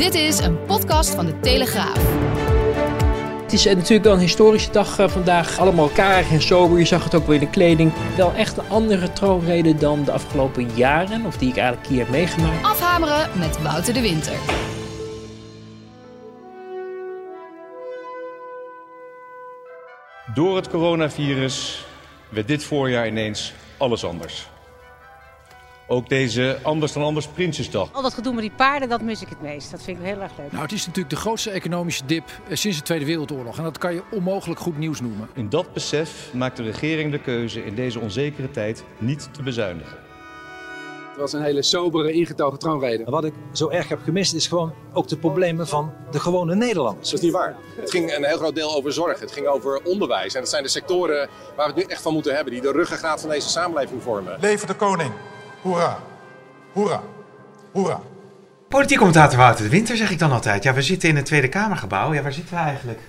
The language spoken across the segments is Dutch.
Dit is een podcast van de Telegraaf. Het is eh, natuurlijk wel een historische dag eh, vandaag. Allemaal karig en sober. Je zag het ook weer in de kleding. Wel echt een andere troonrede dan de afgelopen jaren. Of die ik eigenlijk hier heb meegemaakt. Afhameren met Wouter de Winter. Door het coronavirus werd dit voorjaar ineens alles anders. Ook deze Anders dan Anders Prinsjesdag. Al dat gedoe met die paarden, dat mis ik het meest. Dat vind ik heel erg leuk. Nou, het is natuurlijk de grootste economische dip eh, sinds de Tweede Wereldoorlog. En dat kan je onmogelijk goed nieuws noemen. In dat besef maakt de regering de keuze in deze onzekere tijd niet te bezuinigen. Het was een hele sobere, ingetogen troonrede. Wat ik zo erg heb gemist is gewoon ook de problemen van de gewone Nederlanders. Dat is niet waar. Het ging een heel groot deel over zorg. Het ging over onderwijs. En dat zijn de sectoren waar we het nu echt van moeten hebben. Die de ruggengraat van deze samenleving vormen. Leven de koning. Hoera. Hoera. Hoera. Politiek commentator Wouter de Winter zeg ik dan altijd. Ja, we zitten in het Tweede Kamergebouw. Ja, waar zitten we eigenlijk?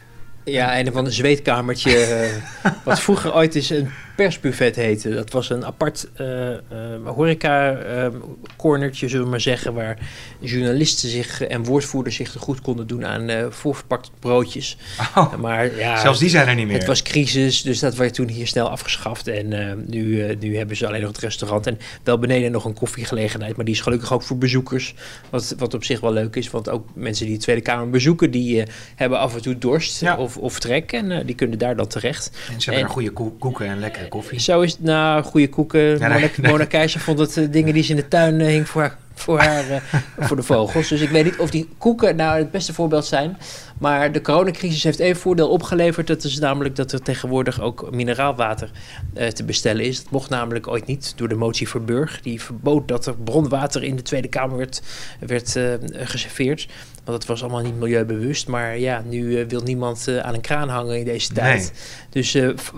Ja, een van een zweetkamertje. eh, wat vroeger ooit eens een persbuffet heette. Dat was een apart eh eh, horeca-cornertje, zullen we maar zeggen. Waar journalisten zich en woordvoerders zich goed konden doen aan voorverpakte broodjes. Oh, Maar ja, zelfs die zijn er niet meer. Het was crisis, dus dat werd toen hier snel afgeschaft. En nu, nu hebben ze alleen nog het restaurant. En wel beneden nog een koffiegelegenheid. Maar die is gelukkig ook voor bezoekers. Wat, wat op zich wel leuk is. Want ook mensen die de Tweede Kamer bezoeken... die hebben af en toe dorst Ja. of, of trek. En eh, die kunnen daar dan terecht. En ze hebben En- goede koe- koeken en lekkere koffie. Zo is het, nou, goede koeken. nee, Mona, nee. Mona Keizer vond het eh, dingen die ze in de tuin eh, hing voor haar, voor, haar eh, voor de vogels. Dus ik weet niet of die koeken nou het beste voorbeeld zijn. Maar de coronacrisis heeft één voordeel opgeleverd. Dat is namelijk dat er tegenwoordig ook mineraalwater eh, te bestellen is. Dat mocht namelijk ooit niet door de motie Verburg. Die verbood dat er bronwater in de Tweede Kamer werd, werd eh, geserveerd. Want dat was allemaal niet milieubewust. Maar ja, nu wil niemand aan een kraan hangen in deze tijd. Nee. Dus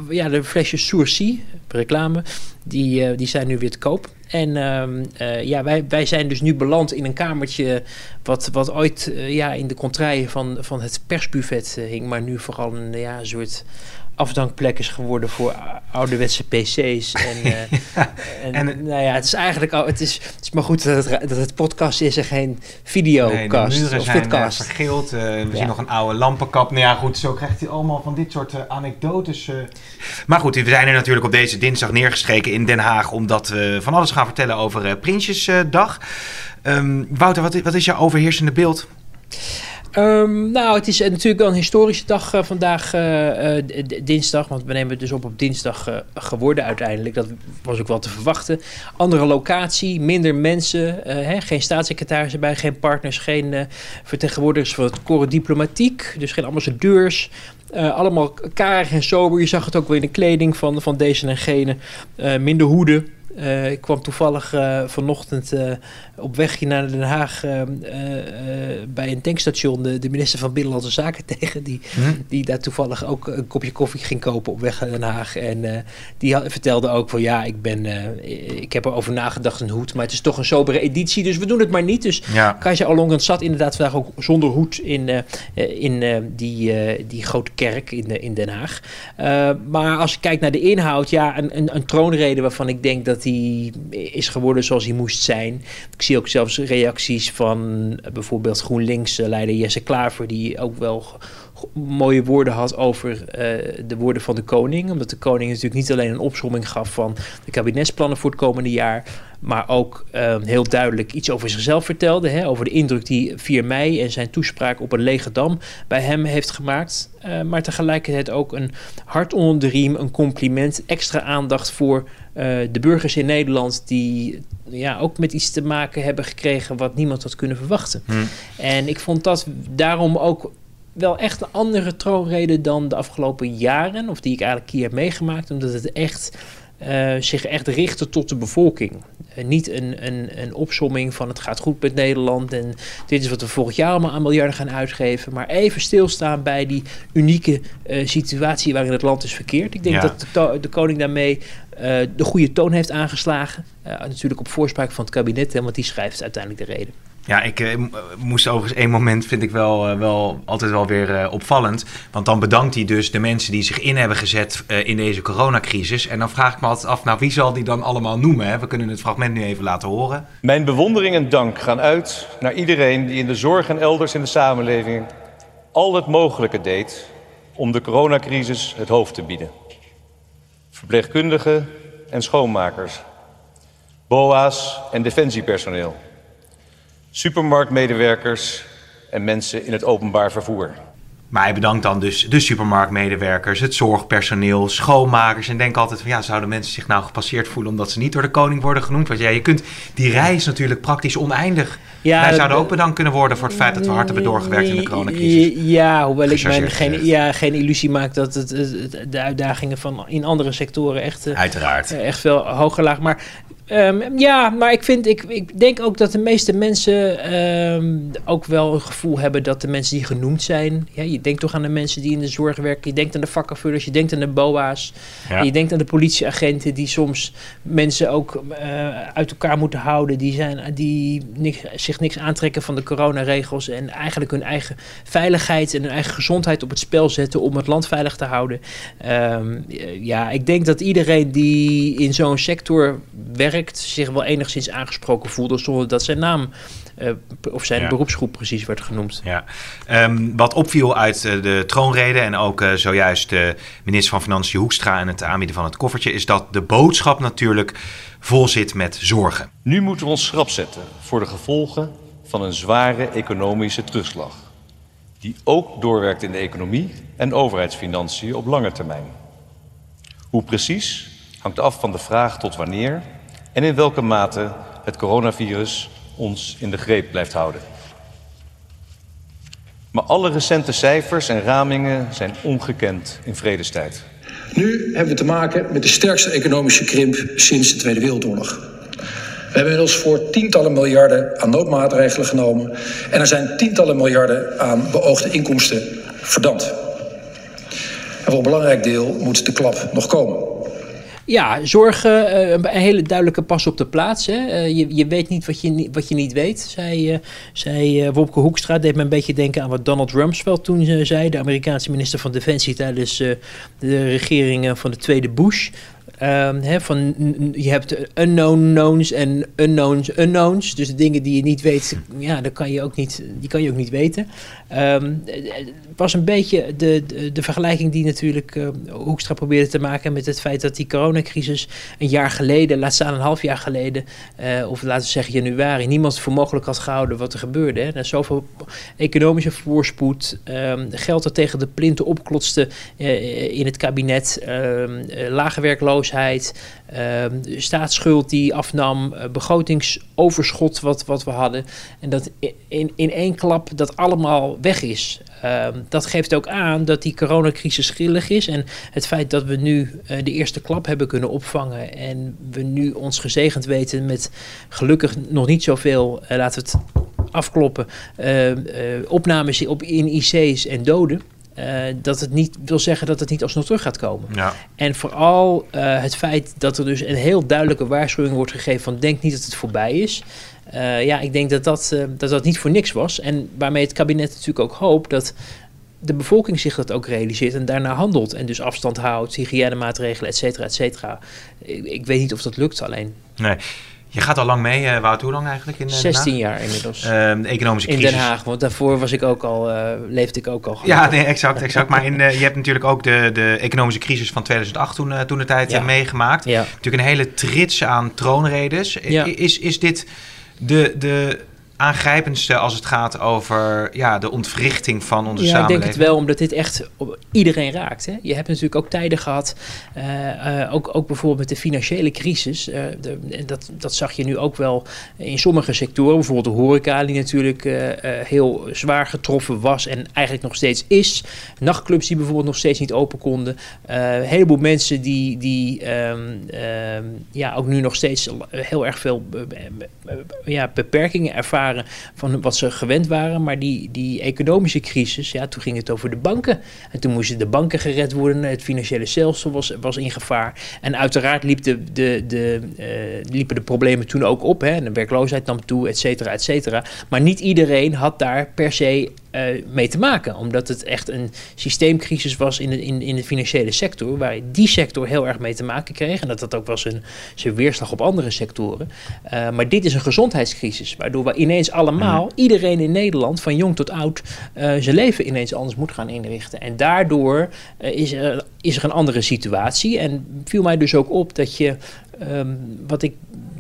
ja, de flesjes Sourcy, reclame, die, die zijn nu weer te koop. En ehm, eh, ja, wij, wij zijn dus nu beland in een kamertje wat, wat ooit eh, ja, in de contraien van, van het persbuffet eh, hing, maar nu vooral een ja, soort afdankplek is geworden voor ouderwetse pc's. En, eh, en, En- nou ja, het is eigenlijk al, het is, het is maar goed dat het, dat het podcast is en geen Nee, de videocast muren of zijn eh, vidcast. vergeeld. eh, we Ja. zien nog een oude lampenkap. Nou ja, goed, zo krijgt hij allemaal van dit soort anekdotes. Maar goed, we zijn er natuurlijk op deze dinsdag neergestreken in Den Haag... omdat we van alles gaan vertellen over Prinsjesdag. Ehm, Wouter, wat wat is jouw overheersende beeld? Ehm, nou, het is eh, natuurlijk wel een historische dag eh, vandaag, eh, dinsdag. Want we nemen het dus op op dinsdag geworden uiteindelijk. Dat was ook wel te verwachten. Andere locatie, minder mensen. hè, geen staatssecretaris erbij, geen partners, geen vertegenwoordigers van het corps diplomatiek. Dus geen ambassadeurs. Allemaal karig en sober. Je zag het ook wel in de kleding van, van deze en gene. Minder hoeden. Eh, ik kwam toevallig eh, vanochtend eh, op weg hier naar Den Haag bij een tankstation de, de minister van Binnenlandse Zaken tegen. Die, die daar toevallig ook een kopje koffie ging kopen op weg naar Den Haag. En die had- vertelde ook van ja, ik, ben, ik heb erover nagedacht een hoed. Maar het is toch een sobere editie, dus we doen het maar niet. Dus Ja. Kajsa zat inderdaad vandaag ook zonder hoed in, in die, die grote kerk in, in Den Haag. Maar als je kijkt naar de inhoud, ja, een, een, een troonrede waarvan ik denk dat die is geworden zoals hij moest zijn. Ik zie ook zelfs reacties van eh, bijvoorbeeld GroenLinks-leider Jesse Klaver, die ook wel mooie woorden had over eh, de woorden van de koning. Omdat de koning natuurlijk niet alleen een opsomming gaf van de kabinetsplannen voor het komende jaar, maar ook eh, heel duidelijk iets over zichzelf vertelde. Hè, over de indruk die 4 mei en zijn toespraak op een lege dam bij hem heeft gemaakt. Eh, maar tegelijkertijd ook een hart onder de riem, een compliment, extra aandacht voor eh, de burgers in Nederland die ja, ook met iets te maken hebben gekregen wat niemand had kunnen verwachten. En ik vond dat daarom ook wel echt een andere troonrede dan de afgelopen jaren, of die ik eigenlijk hier heb meegemaakt, omdat het echt eh, zich echt richtte tot de bevolking. Eh, niet een, een, een opsomming van het gaat goed met Nederland en dit is wat we volgend jaar allemaal aan miljarden gaan uitgeven, maar even stilstaan bij die unieke eh, situatie waarin het land is verkeerd. Ik denk Ja. dat de, koning daarmee de goede toon heeft aangeslagen. Natuurlijk op voorspraak van het kabinet, hè, want die schrijft uiteindelijk de reden. Ja, ik eh, moest overigens één moment, vind ik wel, eh, wel altijd wel weer eh, opvallend. Want dan bedankt hij dus de mensen die zich in hebben gezet eh, in deze coronacrisis. En dan vraag ik me altijd af, nou wie zal die dan allemaal noemen? Hè? We kunnen het fragment nu even laten horen. Mijn bewondering en dank gaan uit naar iedereen die in de zorg en elders in de samenleving al het mogelijke deed om de coronacrisis het hoofd te bieden. Verpleegkundigen en schoonmakers, BOA's en defensiepersoneel, supermarktmedewerkers en mensen in het openbaar vervoer. Maar hij bedankt dan dus de supermarktmedewerkers, het zorgpersoneel, schoonmakers. En denk altijd van ja, zouden mensen zich nou gepasseerd voelen omdat ze niet door de koning worden genoemd? Want ja, je kunt die reis natuurlijk praktisch oneindig. Ja, Wij zouden ook bedankt kunnen worden voor het feit dat we hard hebben doorgewerkt in de coronacrisis. Ja, hoewel ik mij geen, gezegd. ja, geen illusie maak dat het, de uitdagingen van in andere sectoren echt, eh, Uiteraard. eh, echt veel hoger lagen. Maar ehm, ja, maar ik, vind, ik, ik denk ook dat de meeste mensen ehm, ook wel een gevoel hebben dat de mensen die genoemd zijn. Ja, je denkt toch aan de mensen die in de zorg werken. Je denkt aan de vakkenvullers, je denkt aan de BOA's. Ja. Je denkt aan de politieagenten die soms mensen ook eh, uit elkaar moeten houden. Die, zijn, die niks, zich niks aantrekken van de coronaregels. En eigenlijk hun eigen veiligheid en hun eigen gezondheid op het spel zetten om het land veilig te houden. Ehm, ja, ik denk dat iedereen die in zo'n sector werkt zich wel enigszins aangesproken voelde zonder dat zijn naam eh, of zijn Ja. beroepsgroep precies werd genoemd. Ja. Ehm, wat opviel uit eh, de troonrede en ook eh, zojuist de minister van Financiën Hoekstra en het aanbieden van het koffertje, is dat de boodschap natuurlijk vol zit met zorgen. Nu moeten we ons schrap zetten voor de gevolgen van een zware economische terugslag. Die ook doorwerkt in de economie en overheidsfinanciën op lange termijn. Hoe precies hangt af van de vraag tot wanneer en in welke mate het coronavirus ons in de greep blijft houden. Maar alle recente cijfers en ramingen zijn ongekend in vredestijd. Nu hebben we te maken met de sterkste economische krimp sinds de Tweede Wereldoorlog. We hebben inmiddels voor tientallen miljarden aan noodmaatregelen genomen en er zijn tientallen miljarden aan beoogde inkomsten verdampt. En voor een belangrijk deel moet de klap nog komen. Ja, zorgen, eh, een hele duidelijke pas op de plaats. Eh, je, je weet niet wat je, wat je niet weet, zei, eh, zei Wopke Hoekstra. Deed me een beetje denken aan wat Donald Rumsfeld toen zei. De Amerikaanse minister van Defensie tijdens de regering van de tweede Bush. Ehm, van, je hebt unknown knowns en unknowns unknowns. Dus de dingen die je niet weet, ja, dat kan je ook niet, die kan je ook niet weten. Ehm, het was een beetje de, de, vergelijking die natuurlijk eh, Hoekstra probeerde te maken met het feit dat die coronacrisis een jaar geleden, laat staan een half jaar geleden, eh, of laten we zeggen januari, niemand voor mogelijk had gehouden wat er gebeurde. Hè. Er zoveel economische voorspoed, ehm, geld dat tegen de plinten opklotste eh, in het kabinet, lage werkloosheid, ehm, staatsschuld die afnam, eh, begrotingsoverschot wat, wat we hadden. En dat in, in één klap dat allemaal weg is. Ehm, dat geeft ook aan dat die coronacrisis schillig is. En het feit dat we nu eh, de eerste klap hebben kunnen opvangen. En we nu ons gezegend weten met gelukkig nog niet zoveel, eh, laten we het afkloppen, eh, eh, opnames op, in IC's en doden. Eh, dat het niet wil zeggen dat het niet alsnog terug gaat komen. Ja. En vooral eh, het feit dat er dus een heel duidelijke waarschuwing wordt gegeven van denk niet dat het voorbij is. Eh, ja, ik denk dat dat, dat dat niet voor niks was. En waarmee het kabinet natuurlijk ook hoopt dat de bevolking zich dat ook realiseert en daarna handelt. En dus afstand houdt, hygiënemaatregelen, et cetera, et cetera. Ik, ik weet niet of dat lukt alleen. Nee. Je gaat al lang mee, eh Wout, hoe lang eigenlijk in eh, Den 16 Haag? jaar inmiddels. Ehm, de economische in crisis. Den Haag, want daarvoor was ik ook al, eh, leefde ik ook al. Ja, nee, exact, exact. Maar in, eh, je hebt natuurlijk ook de, de economische crisis van 2008 toen, eh, toen de tijd eh, Ja. meegemaakt. Ja. Natuurlijk een hele trits aan troonredes. Ja. Is, is dit de, de aangrijpendste als het gaat over ja, de ontwrichting van onze Ja, ik samenleving? denk het wel, omdat dit echt iedereen raakt. Hè? Je hebt natuurlijk ook tijden gehad, eh, eh, ook, ook bijvoorbeeld met de financiële crisis. eh, de, dat, dat zag je nu ook wel in sommige sectoren. Bijvoorbeeld de horeca, die natuurlijk heel zwaar getroffen was en eigenlijk nog steeds is. Nachtclubs die bijvoorbeeld nog steeds niet open konden. Een heleboel mensen die, die ehm, ehm, ja, ook nu nog steeds heel erg veel ja, beperkingen ervaren van wat ze gewend waren. Maar die, die economische crisis, ja, toen ging het over de banken. En toen moesten de banken gered worden. Het financiële stelsel was, was in gevaar. En uiteraard liep de, de, uh, liepen de problemen toen ook op. Hè. De werkloosheid nam toe, et cetera, et cetera. Maar niet iedereen had daar per se uh, mee te maken. Omdat het echt een systeemcrisis was in de, in, in de financiële sector. Waar die sector heel erg mee te maken kreeg. En dat dat ook was een, zijn weerslag op andere sectoren. Uh, maar dit is een gezondheidscrisis. Waardoor we ineens allemaal, mm. iedereen in Nederland, van jong tot oud, uh, zijn leven ineens anders moet gaan inrichten. En daardoor is, er, is er een andere situatie. En viel mij dus ook op dat je, um, wat ik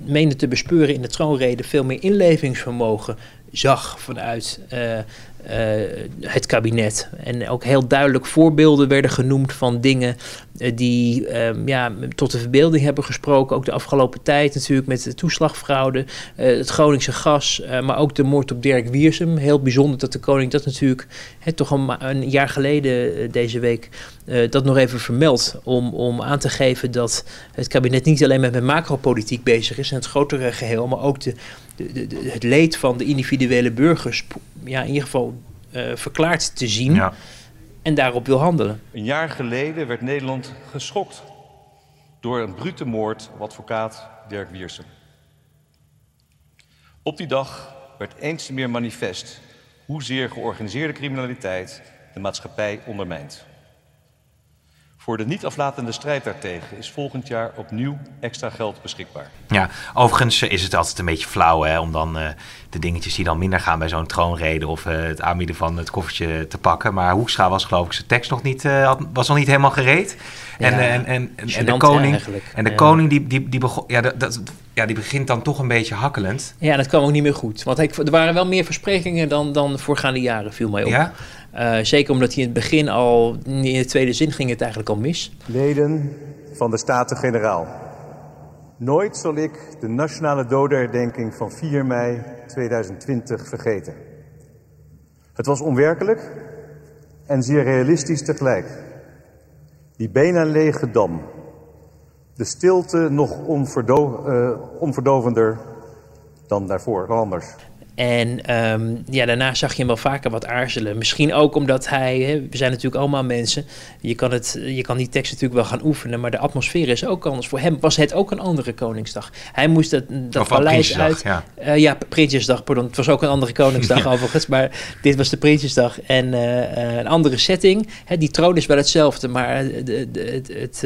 meende te bespeuren in de troonrede, veel meer inlevingsvermogen zag vanuit uh, uh, het kabinet. En ook heel duidelijk voorbeelden werden genoemd van dingen uh, die um, ja, tot de verbeelding hebben gesproken. Ook de afgelopen tijd natuurlijk met de toeslagfraude, uh, het Groningse gas, maar ook de moord op Dirk Wiersum. Heel bijzonder dat de koning dat natuurlijk toch een, een, jaar geleden deze week dat nog even vermeldt. Om, om aan te geven dat het kabinet niet alleen met macropolitiek bezig is en het grotere geheel, maar ook de, de, het leed van de individuele burgers ja, in ieder geval uh, verklaard te zien ja. en daarop wil handelen. Een jaar geleden werd Nederland geschokt door een brute moord op advocaat Dirk Wiersum. Op die dag werd eens meer manifest hoezeer georganiseerde criminaliteit de maatschappij ondermijnt. Voor de niet aflatende strijd daartegen is volgend jaar opnieuw extra geld beschikbaar. Ja, overigens is het altijd een beetje flauw hè, om dan uh, de dingetjes die dan minder gaan bij zo'n troonrede of uh, het aanbieden van het koffertje te pakken. Maar Hoekstra was geloof ik zijn tekst nog niet, uh, had, was nog niet helemaal gereed. Ja, en, en, en, en, de koning, en de ja. koning die, die, die, begon, ja, dat, ja, die begint dan toch een beetje hakkelend. Ja, dat kwam ook niet meer goed. Want ik, er waren wel meer versprekingen dan, dan voorgaande jaren, viel mij op. Ja? Uh, zeker omdat hij in het begin al, in de tweede zin ging het eigenlijk al mis. Leden van de Staten-Generaal. Nooit zal ik de nationale dodenherdenking van 4 mei 2020 vergeten. Het was onwerkelijk en zeer realistisch tegelijk. Die bijna lege dam. De stilte nog uh, onverdovender dan daarvoor, anders. En um, ja, daarna zag je hem wel vaker wat aarzelen. Misschien ook omdat hij, hè, we zijn natuurlijk allemaal mensen. Je kan, het, je kan die tekst natuurlijk wel gaan oefenen, maar de atmosfeer is ook anders. Voor hem was het ook een andere Koningsdag. Hij moest dat, dat paleis uit. Ja. Uh, ja, Prinsjesdag, pardon. Het was ook een andere Koningsdag ja. overigens, maar dit was de Prinsjesdag. En uh, uh, een andere setting. Hè, die troon is wel hetzelfde, maar de, de, het, het,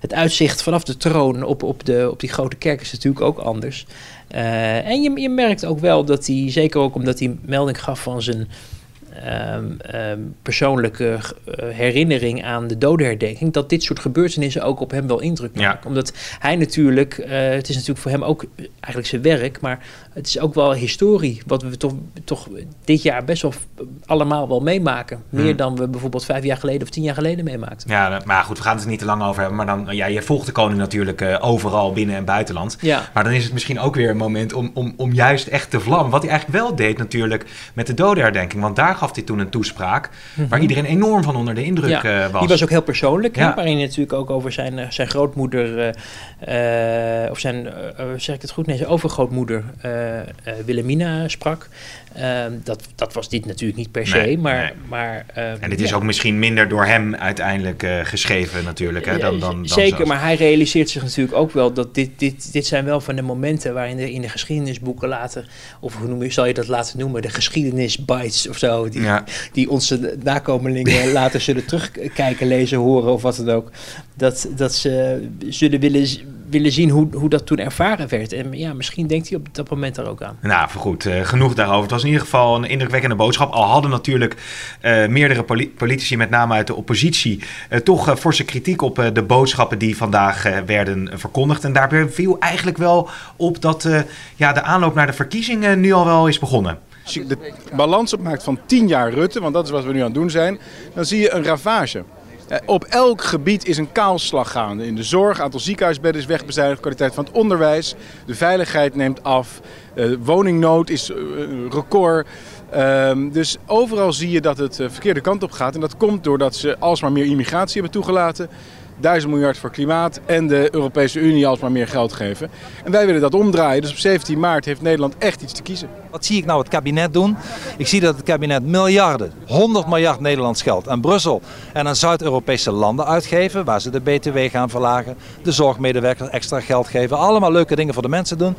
het uitzicht vanaf de troon op, op, de, op die grote kerk is natuurlijk ook anders. Uh, en je, je merkt ook wel dat hij, zeker ook omdat hij melding gaf van zijn um, um, persoonlijke uh, herinnering aan de dodenherdenking, dat dit soort gebeurtenissen ook op hem wel indruk maken. Ja. Omdat hij natuurlijk, uh, het is natuurlijk voor hem ook eigenlijk zijn werk, maar het is ook wel historie, wat we toch, toch dit jaar best wel allemaal wel meemaken. Meer Hmm. dan we bijvoorbeeld vijf jaar geleden of tien jaar geleden meemaakten. Ja, maar goed, we gaan het er niet te lang over hebben. Maar dan, ja, je volgt de koning natuurlijk uh, overal binnen- en buitenland. Ja. Maar dan is het misschien ook weer een moment om, om, om juist echt te vlammen. Wat hij eigenlijk wel deed natuurlijk met de dodenherdenking. Want daar gaf hij toen een toespraak Mhm. waar iedereen enorm van onder de indruk Ja, uh, was. Die was ook heel persoonlijk, Ja. waarin hij natuurlijk ook over zijn, eh, zijn grootmoeder, eh, eh, of zijn, eh, eh, zeg ik het goed, nee, zijn overgrootmoeder eh, eh, Wilhelmina sprak. Ehm, dat, dat was dit natuurlijk niet per se, Nee, maar... nee. maar ehm, En dit is ja. ook misschien minder door hem uiteindelijk uh, geschreven natuurlijk. Hè, dan, dan, dan Zeker, zoals- maar hij realiseert zich natuurlijk ook wel dat dit, dit, dit zijn wel van de momenten waarin de, in de geschiedenisboeken later, of hoe noem je, zal je dat laten noemen, de geschiedenisbites of zo, die, Ja. die onze nakomelingen later zullen terugkijken, lezen, horen of wat dan ook. Dat, dat ze zullen willen, willen zien hoe, hoe dat toen ervaren werd. En ja, misschien denkt hij op dat moment daar ook aan. Nou, goed, uh, genoeg daarover. Het was in ieder geval een indrukwekkende boodschap. Al hadden natuurlijk uh, meerdere poli politici, met name uit de oppositie, uh, toch forse kritiek op de boodschappen die vandaag werden verkondigd. En daarbij viel eigenlijk wel op dat ja, de aanloop naar de verkiezingen nu al wel is begonnen. Als je de balans opmaakt van 10 jaar Rutte, want dat is wat we nu aan het doen zijn, dan zie je een ravage. Uh, op elk gebied is een kaalslag gaande. In de zorg, aantal ziekenhuisbedden is wegbezuinigd, kwaliteit van het onderwijs, de veiligheid neemt af, uh, woningnood is uh, record. Um, dus overal zie je dat het de verkeerde kant op gaat. En dat komt doordat ze alsmaar meer immigratie hebben toegelaten. 1000 miljard voor klimaat en de Europese Unie alsmaar meer geld geven. En wij willen dat omdraaien. Dus op 17 maart heeft Nederland echt iets te kiezen. Wat zie ik nou het kabinet doen? Ik zie dat het kabinet miljarden, 100 miljard Nederlands geld aan Brussel en aan Zuid-Europese landen uitgeven. Waar ze de BTW gaan verlagen, de zorgmedewerkers extra geld geven. Allemaal leuke dingen voor de mensen doen.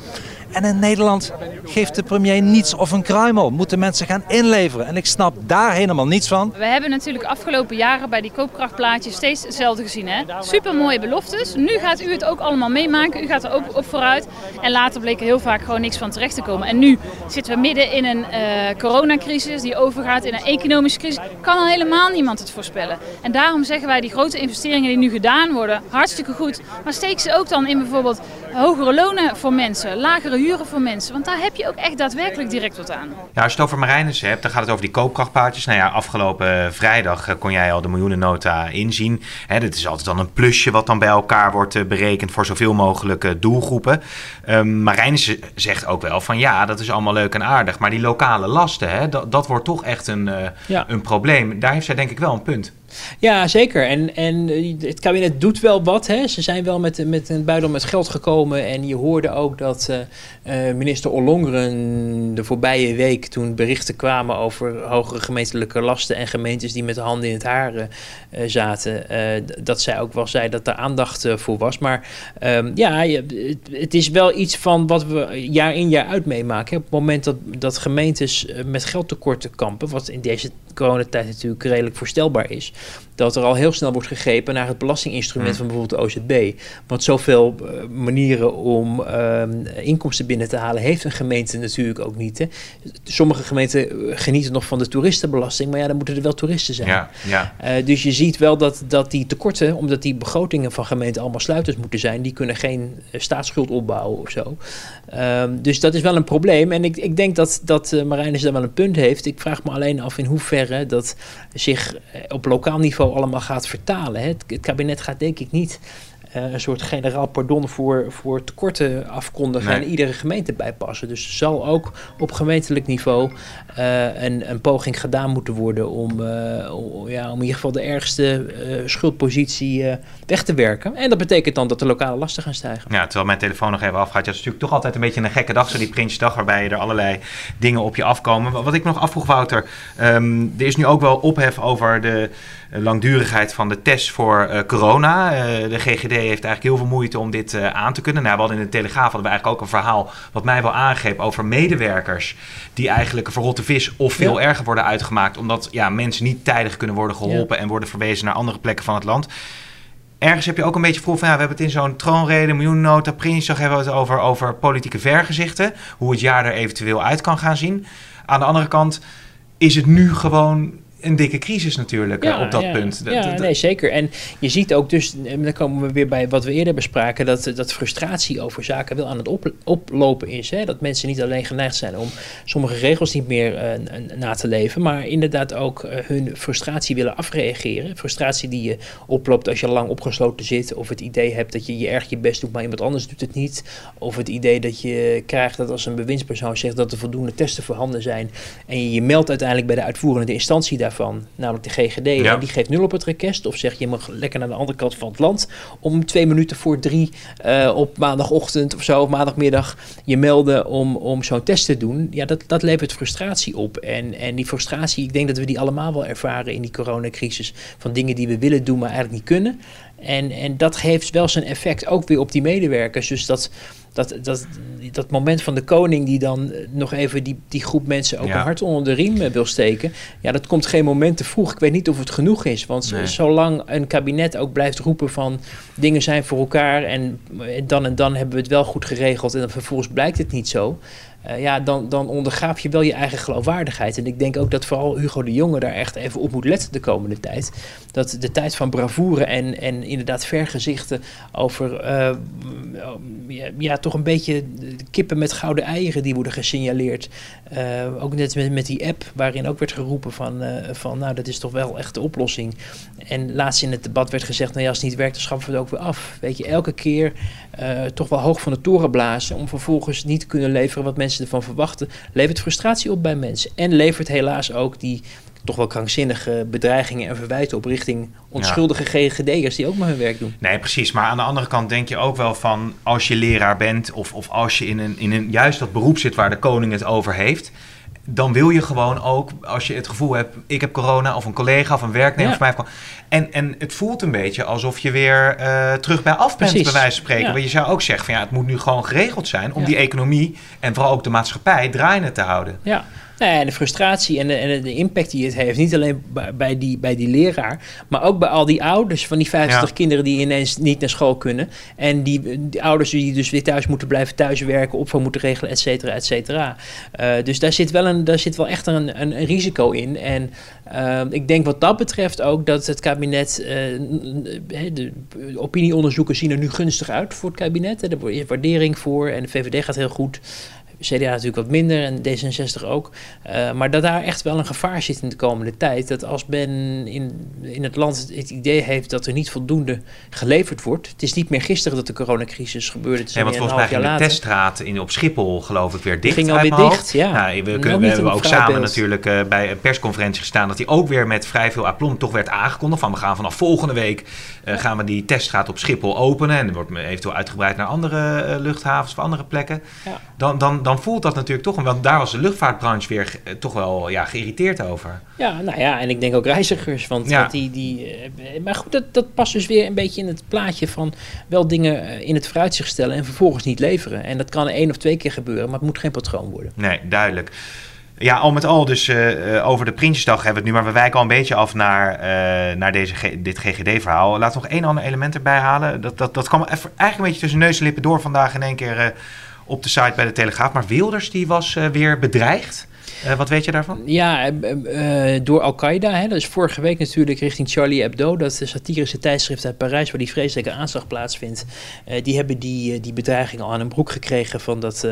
En in Nederland geeft de premier niets of een kruimel. Moeten mensen gaan inleveren. En ik snap daar helemaal niets van. We hebben natuurlijk afgelopen jaren bij die koopkrachtplaatjes steeds hetzelfde gezien. Hè? Super mooie beloftes. Nu gaat u het ook allemaal meemaken. U gaat er ook op vooruit. En later bleek er heel vaak gewoon niks van terecht te komen. En nu zitten we midden in een uh, coronacrisis die overgaat in een economische crisis. Kan al helemaal niemand het voorspellen. En daarom zeggen wij die grote investeringen die nu gedaan worden, hartstikke goed. Maar steek ze ook dan in bijvoorbeeld hogere lonen voor mensen, lagere huren voor mensen. Want daar heb je ook echt daadwerkelijk direct wat aan. Ja, als je het over Marijnissen hebt, dan gaat het over die koopkrachtpaardjes. Nou ja, afgelopen vrijdag eh, kon jij al de miljoenennota inzien. Hè, dit is altijd dan een plusje wat dan bij elkaar wordt eh, berekend voor zoveel mogelijk eh, doelgroepen. Um, Marijnissen zegt ook wel van ja, dat is allemaal leuk en aardig. Maar die lokale lasten, hè, dat, dat wordt toch echt een, ja. een probleem. Daar heeft zij denk ik wel een punt. Ja, zeker. En, en het kabinet doet wel wat. Hè. Ze zijn wel met, met een buidel met geld gekomen. En je hoorde ook dat uh, minister Ollongren de voorbije week, toen berichten kwamen over hogere gemeentelijke lasten en gemeentes die met de handen in het haar zaten, dat zij ook wel zei dat er aandacht voor was. Maar um, ja, het, het, is wel iets van wat we jaar in jaar uit meemaken. Op het moment dat, dat gemeentes met geldtekorten kampen, wat in deze coronatijd natuurlijk redelijk voorstelbaar is, dat er al heel snel wordt gegrepen naar het belastinginstrument van bijvoorbeeld de OZB. Want zoveel uh, manieren om uh, inkomsten binnen te halen heeft een gemeente natuurlijk ook niet. Hè. Sommige gemeenten eh, genieten nog van de toeristenbelasting, maar ja, dan moeten er wel toeristen zijn. Ja, ja. Uh, dus je ziet wel dat, dat die tekorten, omdat die begrotingen van gemeenten allemaal sluiters moeten zijn, die kunnen geen staatsschuld opbouwen of zo. Um, dus dat is wel een probleem. En ik, ik denk dat, dat Marijnus daar wel een punt heeft. Ik vraag me alleen af in hoeverre dat zich op lokaal niveau allemaal gaat vertalen. Het, het kabinet gaat denk ik niet uh, een soort generaal pardon voor, voor tekorten afkondigen nee. en iedere gemeente bijpassen. Dus er zal ook op gemeentelijk niveau uh, een, een poging gedaan moeten worden om, uh, ja, om in ieder geval de ergste schuldpositie weg te werken. En dat betekent dan dat de lokale lasten gaan stijgen. Ja, terwijl mijn telefoon nog even afgaat. Ja, het is natuurlijk toch altijd een beetje een gekke dag, zo die Prinsjesdag, waarbij er allerlei dingen op je afkomen. Wat ik nog afvroeg, Wouter, um, er is nu ook wel ophef over de langdurigheid van de test voor uh, corona. Uh, de GGD heeft eigenlijk heel veel moeite om dit uh, aan te kunnen. Nou, we hadden in de Telegraaf hadden we eigenlijk ook een verhaal wat mij wel aangreep over medewerkers die eigenlijk een verrotte vis of veel ja. erger worden uitgemaakt omdat ja, mensen niet tijdig kunnen worden geholpen ja. en worden verwezen naar andere plekken van het land. Ergens heb je ook een beetje gevoel van, ja, we hebben het in zo'n troonrede, miljoennota, Prinsdag hebben we het over, over politieke vergezichten. Hoe het jaar er eventueel uit kan gaan zien. Aan de andere kant is het nu gewoon een dikke crisis natuurlijk ja, op dat ja, punt. Ja, dat, nee, zeker. En je ziet ook dus, en dan komen we weer bij wat we eerder bespraken, dat, dat frustratie over zaken wel aan het op, oplopen is. Hè? Dat mensen niet alleen geneigd zijn om sommige regels niet meer uh, na te leven, maar inderdaad ook uh, hun frustratie willen afreageren. Frustratie die je oploopt als je lang opgesloten zit, of het idee hebt dat je je erg je best doet, maar iemand anders doet het niet. Of het idee dat je krijgt dat als een bewindspersoon zegt dat er voldoende testen voorhanden zijn en je je meldt uiteindelijk bij de uitvoerende instantie daar daarvan, namelijk de GGD, ja. die geeft nul op het request. Of zegt je mag lekker naar de andere kant van het land om twee minuten voor drie uh, op maandagochtend of zo, of maandagmiddag, je melden om, om zo'n test te doen. Ja, dat, dat levert frustratie op. En, en die frustratie, ik denk dat we die allemaal wel ervaren in die coronacrisis. Van dingen die we willen doen, maar eigenlijk niet kunnen. En, en dat heeft wel zijn effect ook weer op die medewerkers. Dus dat, dat, dat, dat moment van de koning die dan nog even die, die groep mensen ook ja. een hart onder de riem wil steken. Ja, dat komt geen moment te vroeg. Ik weet niet of het genoeg is. Want nee. zolang een kabinet ook blijft roepen van dingen zijn voor elkaar en dan en dan hebben we het wel goed geregeld en dan vervolgens blijkt het niet zo. Uh, ja, dan, dan ondergaaf je wel je eigen geloofwaardigheid. En ik denk ook dat vooral Hugo de Jonge daar echt even op moet letten de komende tijd. Dat de tijd van bravoure en, en inderdaad vergezichten over uh, ja, toch een beetje kippen met gouden eieren die worden gesignaleerd. Uh, ook net met, met die app waarin ook werd geroepen van, van nou dat is toch wel echt de oplossing. En laatst in het debat werd gezegd, nou ja, als het niet werkt dan schaffen we het ook weer af. Weet je, elke keer toch wel hoog van de toren blazen om vervolgens niet te kunnen leveren wat mensen ervan verwachten, levert frustratie op bij mensen. En levert helaas ook die toch wel krankzinnige bedreigingen en verwijten op richting onschuldige GGD'ers die ook maar hun werk doen. Nee, precies. Maar aan de andere kant denk je ook wel van als je leraar bent of, of als je in een, in een juist dat beroep zit waar de koning het over heeft. Dan wil je gewoon ook, als je het gevoel hebt, ik heb corona of een collega of een werknemer Ja. van mij. heeft. En, en het voelt een beetje alsof je weer eh, terug bij af bent, bij wijze van spreken. Ja. Want je zou ook zeggen van ja, het moet nu gewoon geregeld zijn om Ja. die economie en vooral ook de maatschappij draaiende te houden. Ja. Nou ja, de frustratie en de, en de impact die het heeft. Niet alleen bij, die, bij die leraar, maar ook bij al die ouders van die 50 Ja. kinderen die ineens niet naar school kunnen. En die, die ouders die dus weer thuis moeten blijven thuiswerken, opvang moeten regelen, et cetera, et cetera. Eh, dus daar zit, wel een, daar zit wel echt een, een, een risico in. En eh, ik denk wat dat betreft ook dat het kabinet, eh, de opinieonderzoeken zien er nu gunstig uit voor het kabinet. Er is waardering voor en de VVD gaat heel goed. CDA natuurlijk wat minder en D66 ook. Eh, maar dat daar echt wel een gevaar zit in de komende tijd. Dat als men in, in het land het, idee heeft dat er niet voldoende geleverd wordt. Het is niet meer gisteren dat de coronacrisis gebeurde. Het is Nee, want volgens mij ging de teststraat in, op Schiphol geloof ik weer dicht. ging alweer dicht, ja. Nou, we, kunnen, we hebben ook samen beeld. natuurlijk eh, bij een persconferentie gestaan dat die ook weer met vrij veel aplomb toch werd aangekondigd. Van we gaan vanaf volgende week eh, gaan we die teststraat op Schiphol openen. En wordt eventueel uitgebreid naar andere luchthavens of andere plekken. Ja. Dan, dan, dan voelt dat natuurlijk toch, want daar was de luchtvaartbranche weer eh, toch wel ja, geïrriteerd over. Ja, nou ja, en ik denk ook reizigers. Want Ja. want die, die, eh, maar goed, dat, dat past dus weer een beetje in het plaatje van wel dingen eh, in het vooruitzicht stellen en vervolgens niet leveren. En dat kan één of twee keer gebeuren, maar het moet geen patroon worden. Nee, duidelijk. Ja, al met al dus over de Prinsjesdag hebben we het nu, maar we wijken al een beetje af naar, naar deze, G- dit GGD-verhaal. Laten we nog één ander element erbij halen. Dat, dat, dat kwam even, eigenlijk een beetje tussen neus en lippen door vandaag in één keer op de site bij de Telegraaf. Maar Wilders die was eh, weer bedreigd. Eh, wat weet je daarvan? Ja, eh, door Al-Qaeda. Dat is vorige week natuurlijk richting Charlie Hebdo. Dat een satirische tijdschrift uit Parijs waar die vreselijke aanslag plaatsvindt. Die hebben die, die bedreiging al aan hun broek gekregen van dat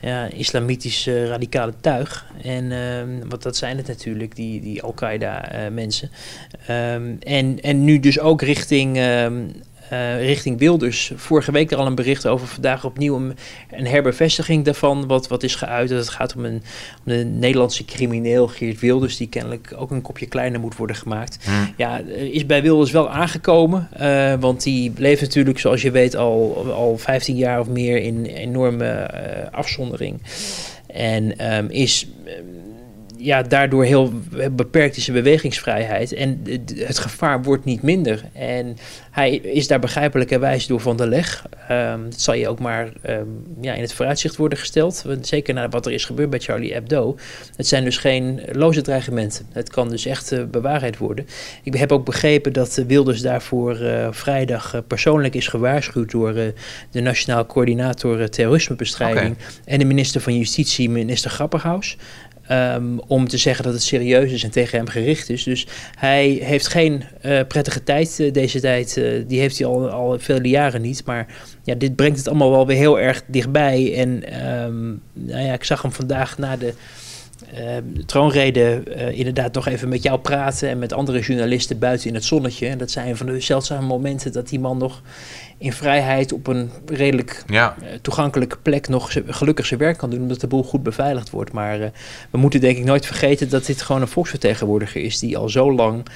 ja, islamitisch radicale tuig. En ehm, wat dat zijn het natuurlijk, die, die Al-Qaeda eh, mensen. Ehm, en, en nu dus ook richting... eh, richting Wilders. Vorige week er al een bericht over. Vandaag opnieuw een, een herbevestiging daarvan. Wat, wat is geuit. Dat het gaat om een, om de Nederlandse crimineel Geert Wilders. Die kennelijk ook een kopje kleiner moet worden gemaakt. Hmm. Ja, eh, is bij Wilders wel aangekomen. eh, want die bleef natuurlijk, zoals je weet, al, al 15 jaar of meer in enorme afzondering. En ehm, is ehm, ja, daardoor heel beperkt is zijn bewegingsvrijheid. En het- gevaar wordt niet minder. En hij is daar begrijpelijkerwijs door van de leg. Ehm dat zal je ook maar ehm, ja, in het vooruitzicht worden gesteld. Want zeker na wat er is gebeurd bij Charlie Hebdo. Het zijn dus geen loze dreigementen. Het kan dus echt eh, bewaarheid worden. Ik heb ook begrepen dat eh, Wilders daarvoor eh, vrijdag persoonlijk is gewaarschuwd door de Nationaal Coördinator Terrorismebestrijding en de minister van Justitie, minister Grapperhaus. Ehm, om te zeggen dat het serieus is en tegen hem gericht is. Dus hij heeft geen eh, prettige tijd eh, deze tijd. eh, die heeft hij al, al vele jaren niet. Maar ja, dit brengt het allemaal wel weer heel erg dichtbij. En ehm, nou ja, ik zag hem vandaag na de eh, troonrede eh, inderdaad nog even met jou praten en met andere journalisten buiten in het zonnetje. En dat zijn van de zeldzame momenten dat die man nog in vrijheid op een redelijk Ja. eh, toegankelijke plek nog gelukkig zijn werk kan doen, omdat de boel goed beveiligd wordt. Maar eh, we moeten denk ik nooit vergeten dat dit gewoon een volksvertegenwoordiger is die al zo lang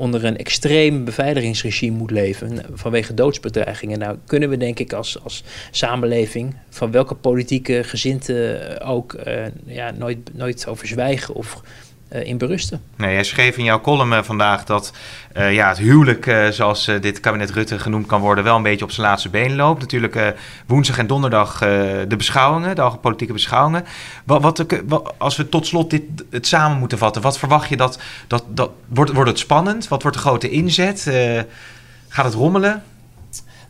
onder een extreem beveiligingsregime moet leven vanwege doodsbedreigingen. Nou kunnen we denk ik als, als samenleving, van welke politieke gezinte ook, eh, ja, nooit, nooit over zwijgen of in berusten. Nee, jij schreef in jouw column eh, vandaag dat eh, ja, het huwelijk, eh, zoals eh, dit kabinet Rutte genoemd kan worden, wel een beetje op zijn laatste been loopt. Natuurlijk eh, woensdag en donderdag eh, de beschouwingen, de politieke beschouwingen. Wat, wat, eh, als we tot slot dit, het samen moeten vatten, wat verwacht je dat, dat, dat wordt, wordt het spannend? Wat wordt de grote inzet? Eh, gaat het rommelen?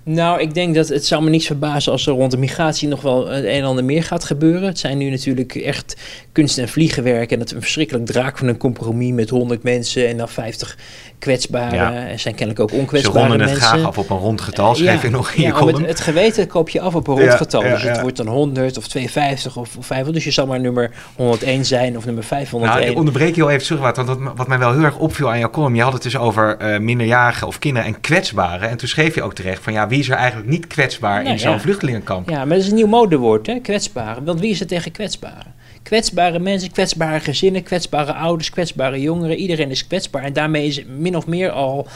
Nou, ik denk dat het zou me niets verbazen als er rond de migratie nog wel het een en ander meer gaat gebeuren. Het zijn nu natuurlijk echt kunst- en vliegenwerk en is een verschrikkelijk draak van een compromis met 100 mensen en dan 50 kwetsbare. Ja. Er zijn kennelijk ook Ze onkwetsbare ronden het mensen. graag af op een rond getal, schreef Ja, je nog in ja, je het, column. het geweten koop je af op een rond getal. dus het wordt dan 100 of 52 of, of 500. Dus je zal maar nummer 101 zijn of nummer 501. Nou, ik onderbreek je al even terug, want wat, wat mij wel heel erg opviel aan jouw column, je had het dus over eh, minderjarigen of kinderen en kwetsbaren. En toen schreef je ook terecht van ja, wie is er eigenlijk niet kwetsbaar Nou, in zo'n ja. vluchtelingenkamp? Ja, maar dat is een nieuw modewoord, hè? kwetsbare. Want wie is er tegen kwetsbaren? Kwetsbare mensen, kwetsbare gezinnen, kwetsbare ouders, kwetsbare jongeren. Iedereen is kwetsbaar. En daarmee is min of meer al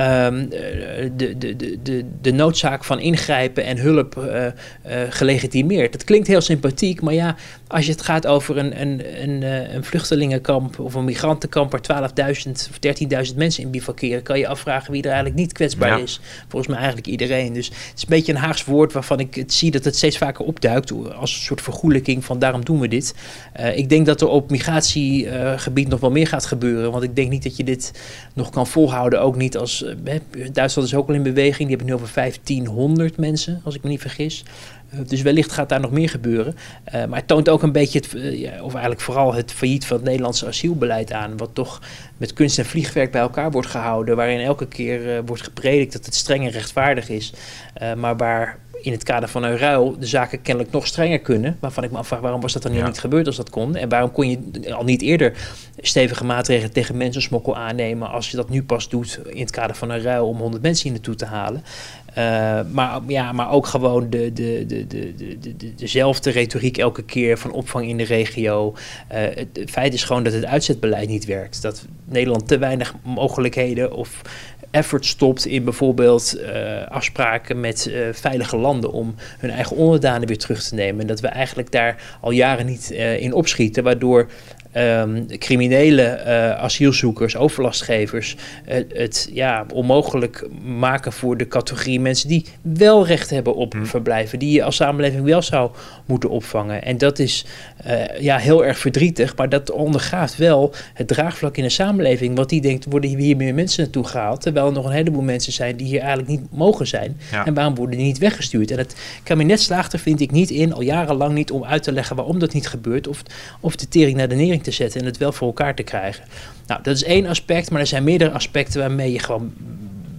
um, de, de, de, de, noodzaak van ingrijpen en hulp uh, uh, gelegitimeerd. Dat klinkt heel sympathiek, maar ja, als je het gaat over een, een, een, een vluchtelingenkamp of een migrantenkamp waar 12.000 of 13.000 mensen in bivakeren, kan je afvragen wie er eigenlijk niet kwetsbaar is. Volgens mij eigenlijk iedereen. Dus het is een beetje een Haags woord waarvan ik het zie dat het steeds vaker opduikt als een soort vergoelijking van daarom doen we dit. ik denk dat er op migratiegebied nog wel meer gaat gebeuren, want ik denk niet dat je dit nog kan volhouden, ook niet als eh, Duitsland is ook al in beweging. Die hebben nu over 1500 mensen, als ik me niet vergis. Eh, dus wellicht gaat daar nog meer gebeuren. Uh, maar het toont ook een beetje, het, of eigenlijk vooral het failliet van het Nederlandse asielbeleid aan. Wat toch met kunst en vliegwerk bij elkaar wordt gehouden. Waarin elke keer wordt gepredikt dat het streng en rechtvaardig is. maar waar in het kader van een ruil de zaken kennelijk nog strenger kunnen. Waarvan ik me afvraag, waarom was dat dan niet gebeurd als dat kon? En waarom kon je al niet eerder stevige maatregelen tegen mensensmokkel aannemen... als je dat nu pas doet in het kader van een ruil om 100 mensen hier naartoe te halen? Uh, maar, ja, maar ook gewoon de, de, de, de, de, de, dezelfde retoriek elke keer van opvang in de regio. Uh, het feit is gewoon dat het uitzetbeleid niet werkt. Dat Nederland te weinig mogelijkheden of effort stopt in bijvoorbeeld uh, afspraken met uh, veilige landen om hun eigen onderdanen weer terug te nemen. En dat we eigenlijk daar al jaren niet uh, in opschieten, waardoor um, criminele uh, asielzoekers, overlastgevers, uh, het ja, onmogelijk maken voor de categorie mensen die wel recht hebben op hmm. verblijven, die je als samenleving wel zou moeten opvangen. En dat is uh, ja, heel erg verdrietig, maar dat ondergaat wel het draagvlak in de samenleving. Want die denkt, worden hier meer mensen naartoe gehaald, terwijl er nog een heleboel mensen zijn die hier eigenlijk niet mogen zijn. Ja. En waarom worden die niet weggestuurd? En het kabinet slaagt er, vind ik, niet in, al jarenlang niet, om uit te leggen waarom dat niet gebeurt, of, of de tering naar de nering te zetten en het wel voor elkaar te krijgen. Nou, dat is één aspect, maar er zijn meerdere aspecten waarmee je gewoon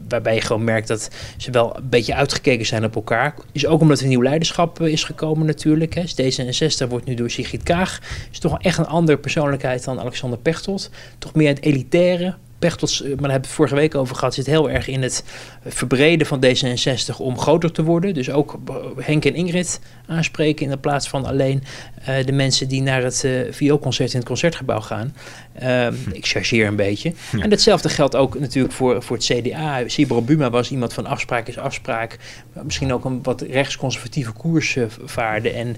waarbij je gewoon merkt dat ze wel een beetje uitgekeken zijn op elkaar. Is ook omdat er nieuw leiderschap eh, is gekomen natuurlijk. Hè. D66 wordt nu door Sigrid Kaag. Is toch echt een andere persoonlijkheid dan Alexander Pechtold. Toch meer het elitaire, Pechtold, maar daar hebben we het vorige week over gehad, zit heel erg in het verbreden van D66 om groter te worden. Dus ook Henk en Ingrid aanspreken in de plaats van alleen uh, de mensen die naar het uh, vioolconcert in het concertgebouw gaan. Uh, ik chargeer een beetje. Ja. En datzelfde geldt ook natuurlijk voor, voor het CDA. Sibro Buma was iemand van afspraak is afspraak. Misschien ook een wat rechtsconservatieve koers uh, vaarde. En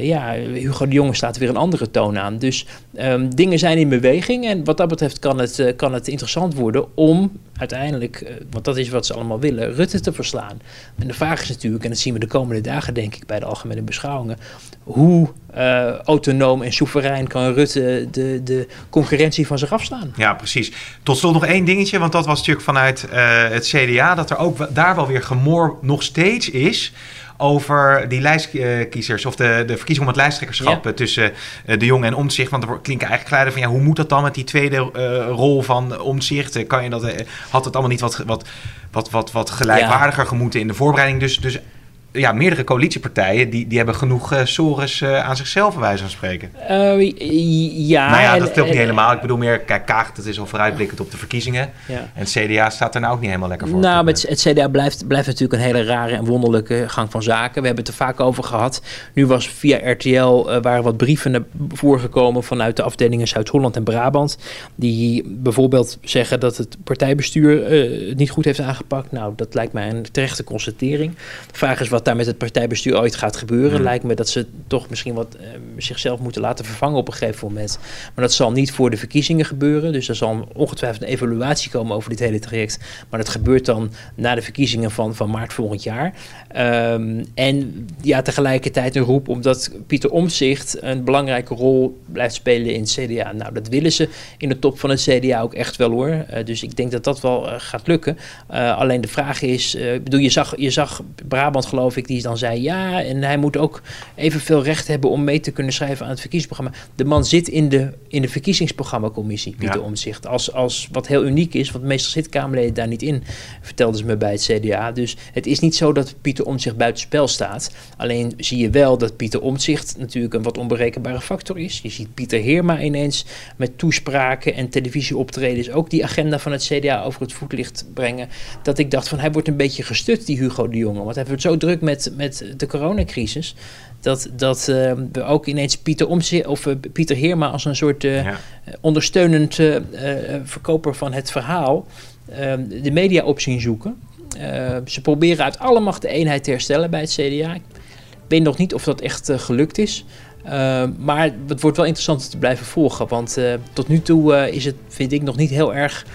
ja, Hugo de Jonge staat weer een andere toon aan. Dus um, dingen zijn in beweging. En wat dat betreft kan het, kan het interessant worden om uiteindelijk, want dat is wat ze allemaal willen, Rutte te verslaan. En de vraag is natuurlijk, en dat zien we de komende dagen denk ik bij de algemene beschouwingen, hoe uh, autonoom en soeverein kan Rutte de, de concurrentie van zich afstaan. Ja, precies. Tot slot nog één dingetje, want dat was natuurlijk vanuit uh, het CDA, dat er ook daar wel weer gemor nog steeds is over die lijstkiezers of de, de verkiezing om het lijsttrekkerschap ja. tussen uh, de Jong en Omtzigt. Want er klinken eigenlijk geluiden van ja, hoe moet dat dan met die tweede uh, rol van Omtzigt? Kan je dat, had het allemaal niet wat, wat, wat, wat, wat gelijkwaardiger ja. gemoeten in de voorbereiding? Dus, dus ja, meerdere coalitiepartijen die, die hebben genoeg uh, uh, aan zichzelf, bij wijze van spreken. Uh, ja. Nou ja, dat klopt niet helemaal. Ik bedoel meer, kijk, Kaag, dat is al vooruitblikkend op de verkiezingen. Ja. En het CDA staat er nou ook niet helemaal lekker voor. Nou, het, het, CDA blijft, blijft natuurlijk een hele rare en wonderlijke gang van zaken. We hebben het er vaak over gehad. Nu was via RTL, waren wat brieven naar voren gekomen vanuit de afdelingen Zuid-Holland en Brabant. Die bijvoorbeeld zeggen dat het partijbestuur het niet goed heeft aangepakt. Nou, dat lijkt mij een terechte constatering. De vraag is wat wat daar met het partijbestuur ooit gaat gebeuren. Hmm. Lijkt me dat ze toch misschien wat uh, zichzelf moeten laten vervangen op een gegeven moment. Maar dat zal niet voor de verkiezingen gebeuren. Dus er zal ongetwijfeld een evaluatie komen over dit hele traject. Maar dat gebeurt dan na de verkiezingen van, van maart volgend jaar. Um, en ja, tegelijkertijd een roep omdat Pieter Omzicht een belangrijke rol blijft spelen in het CDA. Nou, dat willen ze in de top van het CDA ook echt wel hoor. Uh, dus ik denk dat dat wel uh, gaat lukken. alleen de vraag is, bedoel, je zag, je zag Brabant geloof ik, die dan zei ja, en hij moet ook evenveel recht hebben om mee te kunnen schrijven aan het verkiezingsprogramma. De man zit in de, in de verkiezingsprogrammacommissie, Pieter ja. Omzicht. Als, als wat heel uniek is, want meestal zit Kamerleden daar niet in, vertelden ze me bij het CDA. Dus het is niet zo dat Pieter Omzicht buitenspel staat. Alleen zie je wel dat Pieter Omzicht natuurlijk een wat onberekenbare factor is. Je ziet Pieter Heerma ineens met toespraken en televisieoptredens ook die agenda van het CDA over het voetlicht brengen. Dat ik dacht van hij wordt een beetje gestut, die Hugo de Jonge. Want hij wordt zo druk met, met de coronacrisis. Dat, dat uh, we ook ineens Pieter, Omtzigt, of, uh, Pieter Heerma als een soort uh, ja. ondersteunend verkoper van het verhaal ehm, de media op zien zoeken. ze proberen uit alle macht de eenheid te herstellen bij het CDA. Ik weet nog niet of dat echt gelukt is. maar het wordt wel interessant te blijven volgen. Want tot nu toe is het, vind ik, nog niet heel erg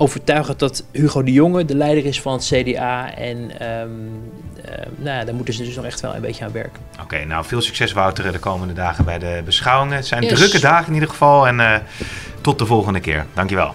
overtuigend dat Hugo de Jonge de leider is van het CDA. En um, uh, nou ja, daar moeten ze dus nog echt wel een beetje aan werken. Oké, nou veel succes Wouter de komende dagen bij de beschouwingen. Het zijn yes. drukke dagen in ieder geval. En uh, tot de volgende keer. Dankjewel.